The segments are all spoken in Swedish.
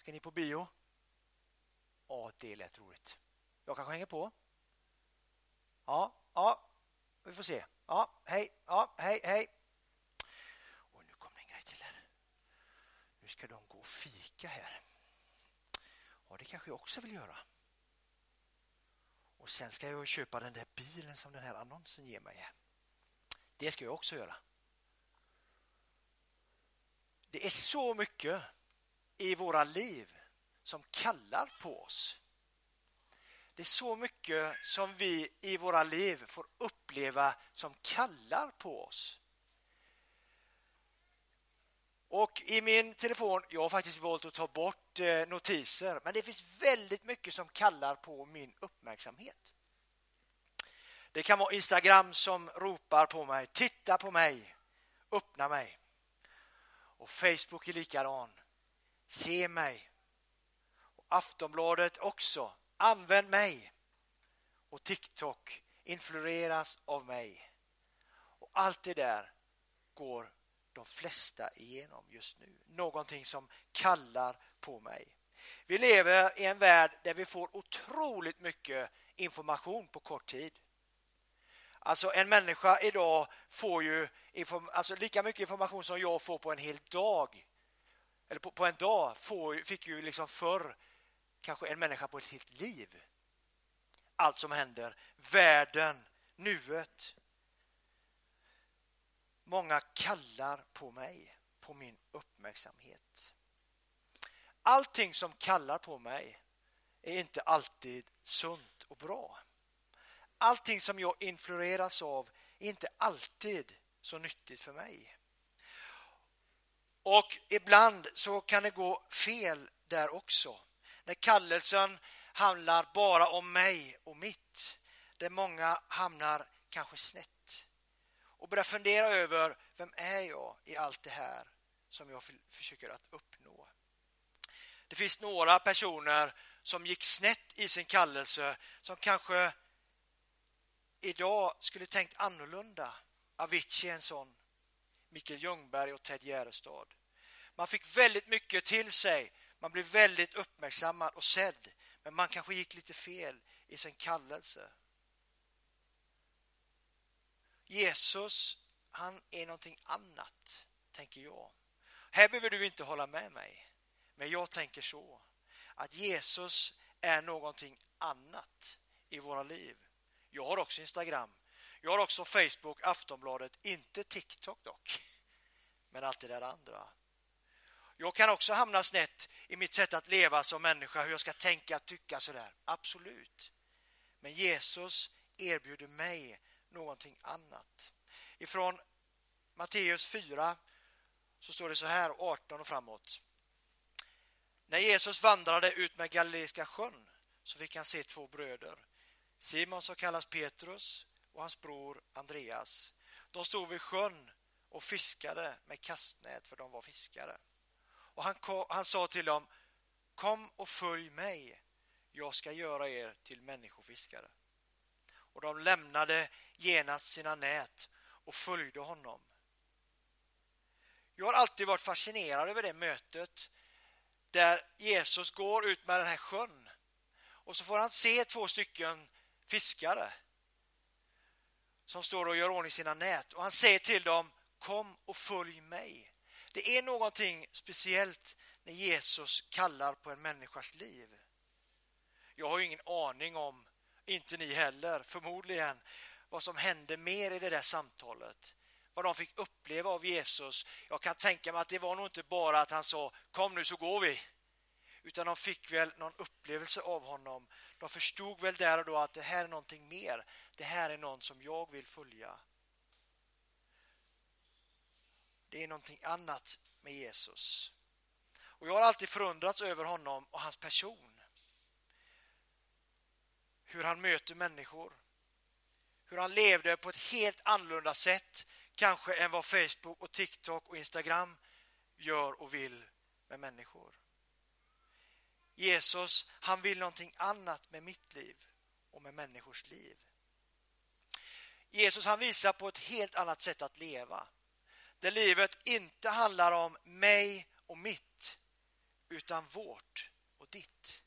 Ska ni på bio? Ja, det lät roligt. Jag kanske hänger på. Ja, ja, vi får se. Ja, hej, ja, hej, hej. Och nu kommer en grej till här. Nu ska de gå och fika här. Ja, det kanske jag också vill göra. Och sen ska jag köpa den där bilen som den här annonsen ger mig. Det ska jag också göra. Det är så mycket i våra liv som kallar på oss. Det är så mycket som vi i våra liv får uppleva som kallar på oss. Och i min telefon, jag har faktiskt valt att ta bort eh, notiser, men det finns väldigt mycket som kallar på min uppmärksamhet. Det kan vara Instagram som ropar på mig, titta på mig, öppna mig. Och Facebook är likadan. Se mig. Och Aftonbladet också. Använd mig. Och TikTok influeras av mig. Och allt det där går de flesta igenom just nu. Någonting som kallar på mig. Vi lever i en värld där vi får otroligt mycket information på kort tid. Alltså en människa idag får ju alltså lika mycket information som jag får på en hel dag. Eller på, på en dag får, fick ju liksom förr kanske en människa på ett helt liv. Allt som händer, världen, nuet. Många kallar på mig, på min uppmärksamhet. Allting som kallar på mig är inte alltid sunt och bra. Allting som jag influeras av är inte alltid så nyttigt för mig. Och ibland så kan det gå fel där också. När kallelsen handlar bara om mig och mitt. Där många hamnar kanske snett. Och börjar fundera över vem är jag i allt det här som jag försöker att uppnå. Det finns några personer som gick snett i sin kallelse som kanske idag skulle tänkt annorlunda. Avicii är en sån. Mikael Ljungberg och Ted Gärdestad. Man fick väldigt mycket till sig. Man blev väldigt uppmärksammad och sedd. Men man kanske gick lite fel i sin kallelse. Jesus, han är någonting annat, tänker jag. Här behöver du inte hålla med mig. Men jag tänker så. Att Jesus är någonting annat i våra liv. Jag har också Instagram. Jag har också Facebook, Aftonbladet, inte TikTok dock. Men allt det där andra. Jag kan också hamna snett i mitt sätt att leva som människa, hur jag ska tänka, tycka sådär. Absolut. Men Jesus erbjuder mig någonting annat. Ifrån Matteus 4 så står det så här, 18 och framåt. När Jesus vandrade ut med Galileiska sjön så fick han se två bröder Simon som kallas Petrus och hans bror Andreas. De stod vid sjön och fiskade med kastnät för de var fiskare. Och han, han sa till dem Kom och följ mig. Jag ska göra er till människofiskare. Och de lämnade genast sina nät och följde honom. Jag har alltid varit fascinerad över det mötet där Jesus går ut med den här sjön och så får han se två stycken fiskare som står och gör ordning sina nät och han säger till dem kom och följ mig. Det är någonting speciellt när Jesus kallar på en människas liv. Jag har ju ingen aning om, inte ni heller, förmodligen, vad som hände mer i det där samtalet. Vad de fick uppleva av Jesus. Jag kan tänka mig att det var nog inte bara att han sa kom nu så går vi. Utan de fick väl någon upplevelse av honom de förstod väl där och då att det här är någonting mer. Det här är någon som jag vill följa. Det är någonting annat med Jesus. Och Jag har alltid förundrats över honom och hans person. Hur han möter människor. Hur han levde på ett helt annorlunda sätt kanske än vad Facebook och TikTok och Instagram gör och vill med människor. Jesus, han vill någonting annat med mitt liv och med människors liv. Jesus han visar på ett helt annat sätt att leva. Där livet inte handlar om mig och mitt utan vårt och ditt.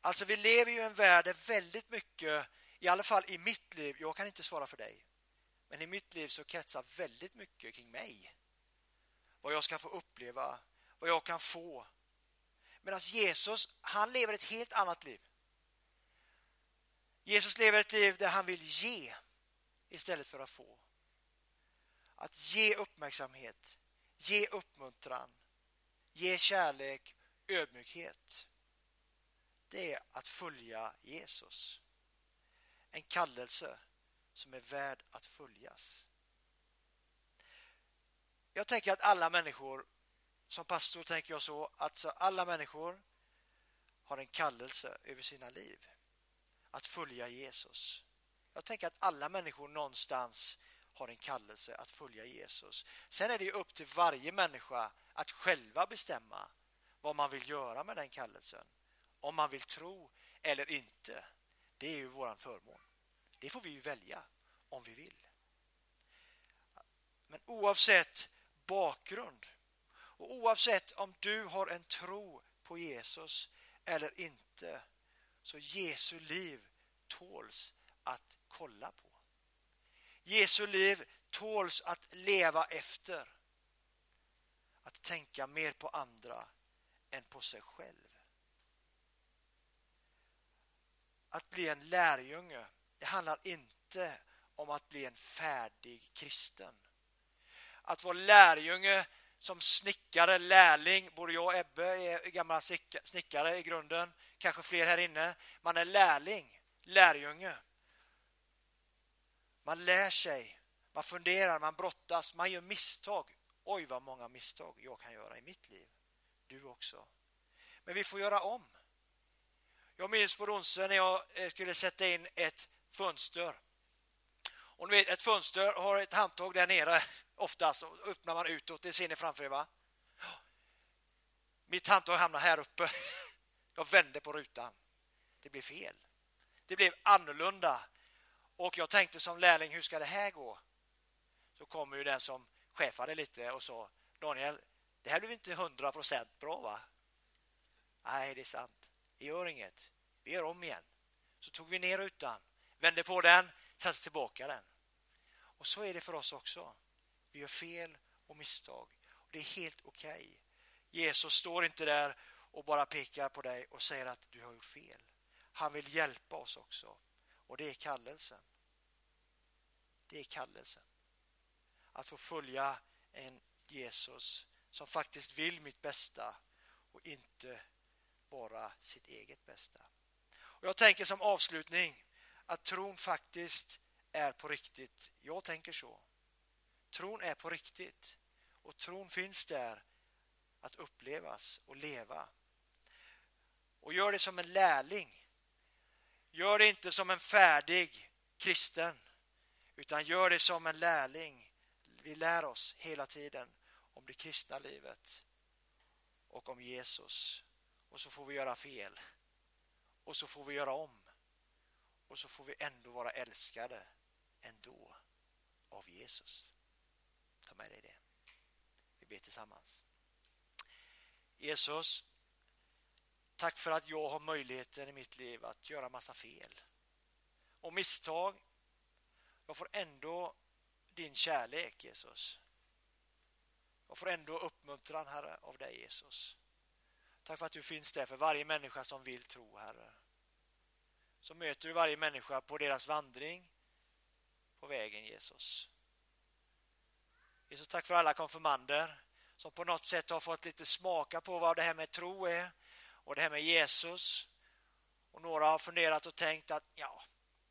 Alltså vi lever ju i en värld där väldigt mycket, i alla fall i mitt liv, jag kan inte svara för dig, men i mitt liv så kretsar väldigt mycket kring mig. Vad jag ska få uppleva, vad jag kan få. Medan Jesus, han lever ett helt annat liv. Jesus lever ett liv där han vill ge istället för att få. Att ge uppmärksamhet, ge uppmuntran, ge kärlek, ödmjukhet. Det är att följa Jesus. En kallelse som är värd att följas. Jag tänker att alla människor, som pastor tänker jag så, att alla människor har en kallelse över sina liv. Att följa Jesus. Jag tänker att alla människor någonstans har en kallelse att följa Jesus. Sen är det upp till varje människa att själva bestämma vad man vill göra med den kallelsen. Om man vill tro eller inte. Det är ju vår förmån. Det får vi ju välja om vi vill. Men oavsett bakgrund och oavsett om du har en tro på Jesus eller inte så Jesu liv tåls att kolla på. Jesu liv tåls att leva efter. Att tänka mer på andra än på sig själv. Att bli en lärjunge, det handlar inte om att bli en färdig kristen. Att vara lärjunge som snickare, lärling, både jag och Ebbe är gamla snickare i grunden, kanske fler här inne. Man är lärling, lärjunge. Man lär sig, man funderar, man brottas, man gör misstag. Oj, vad många misstag jag kan göra i mitt liv. Du också. Men vi får göra om. Jag minns på Ronsen när jag eh, skulle sätta in ett fönster. Och vet, ett fönster har ett handtag där nere oftast och öppnar man utåt. Det ser ni framför er va? Mitt handtag hamnar här uppe. Jag vände på rutan. Det blev fel. Det blev annorlunda och jag tänkte som lärling, hur ska det här gå? Så kommer ju den som chefade lite och sa, Daniel, det här blev inte hundra procent bra va? Nej, det är sant. Det gör inget. Vi gör om igen. Så tog vi ner rutan, vände på den, satte tillbaka den. Och så är det för oss också. Vi gör fel och misstag. Och det är helt okej. Okay. Jesus står inte där och bara pekar på dig och säger att du har gjort fel. Han vill hjälpa oss också. Och det är kallelsen. Det är kallelsen. Att få följa en Jesus som faktiskt vill mitt bästa och inte bara sitt eget bästa. Och jag tänker som avslutning att tron faktiskt är på riktigt. Jag tänker så. Tron är på riktigt och tron finns där att upplevas och leva. Och gör det som en lärling Gör det inte som en färdig kristen, utan gör det som en lärling. Vi lär oss hela tiden om det kristna livet och om Jesus. Och så får vi göra fel. Och så får vi göra om. Och så får vi ändå vara älskade ändå av Jesus. Ta med dig det. Vi ber tillsammans. Jesus, Tack för att jag har möjligheten i mitt liv att göra massa fel. Och misstag. Jag får ändå din kärlek, Jesus. Jag får ändå uppmuntran, Herre, av dig, Jesus. Tack för att du finns där för varje människa som vill tro, Herre. Så möter du varje människa på deras vandring på vägen, Jesus. Jesus, tack för alla konfirmander som på något sätt har fått lite smaka på vad det här med tro är och det här med Jesus. Och några har funderat och tänkt att ja,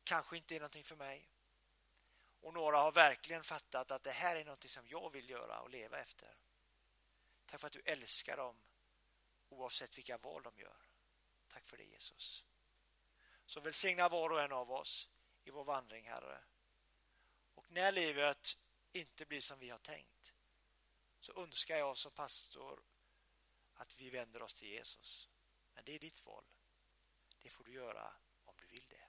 kanske inte är någonting för mig. Och några har verkligen fattat att det här är någonting som jag vill göra och leva efter. Tack för att du älskar dem oavsett vilka val de gör. Tack för det Jesus. Så välsigna var och en av oss i vår vandring, Herre. Och när livet inte blir som vi har tänkt så önskar jag som pastor att vi vänder oss till Jesus. Men det är ditt val. Det får du göra om du vill det.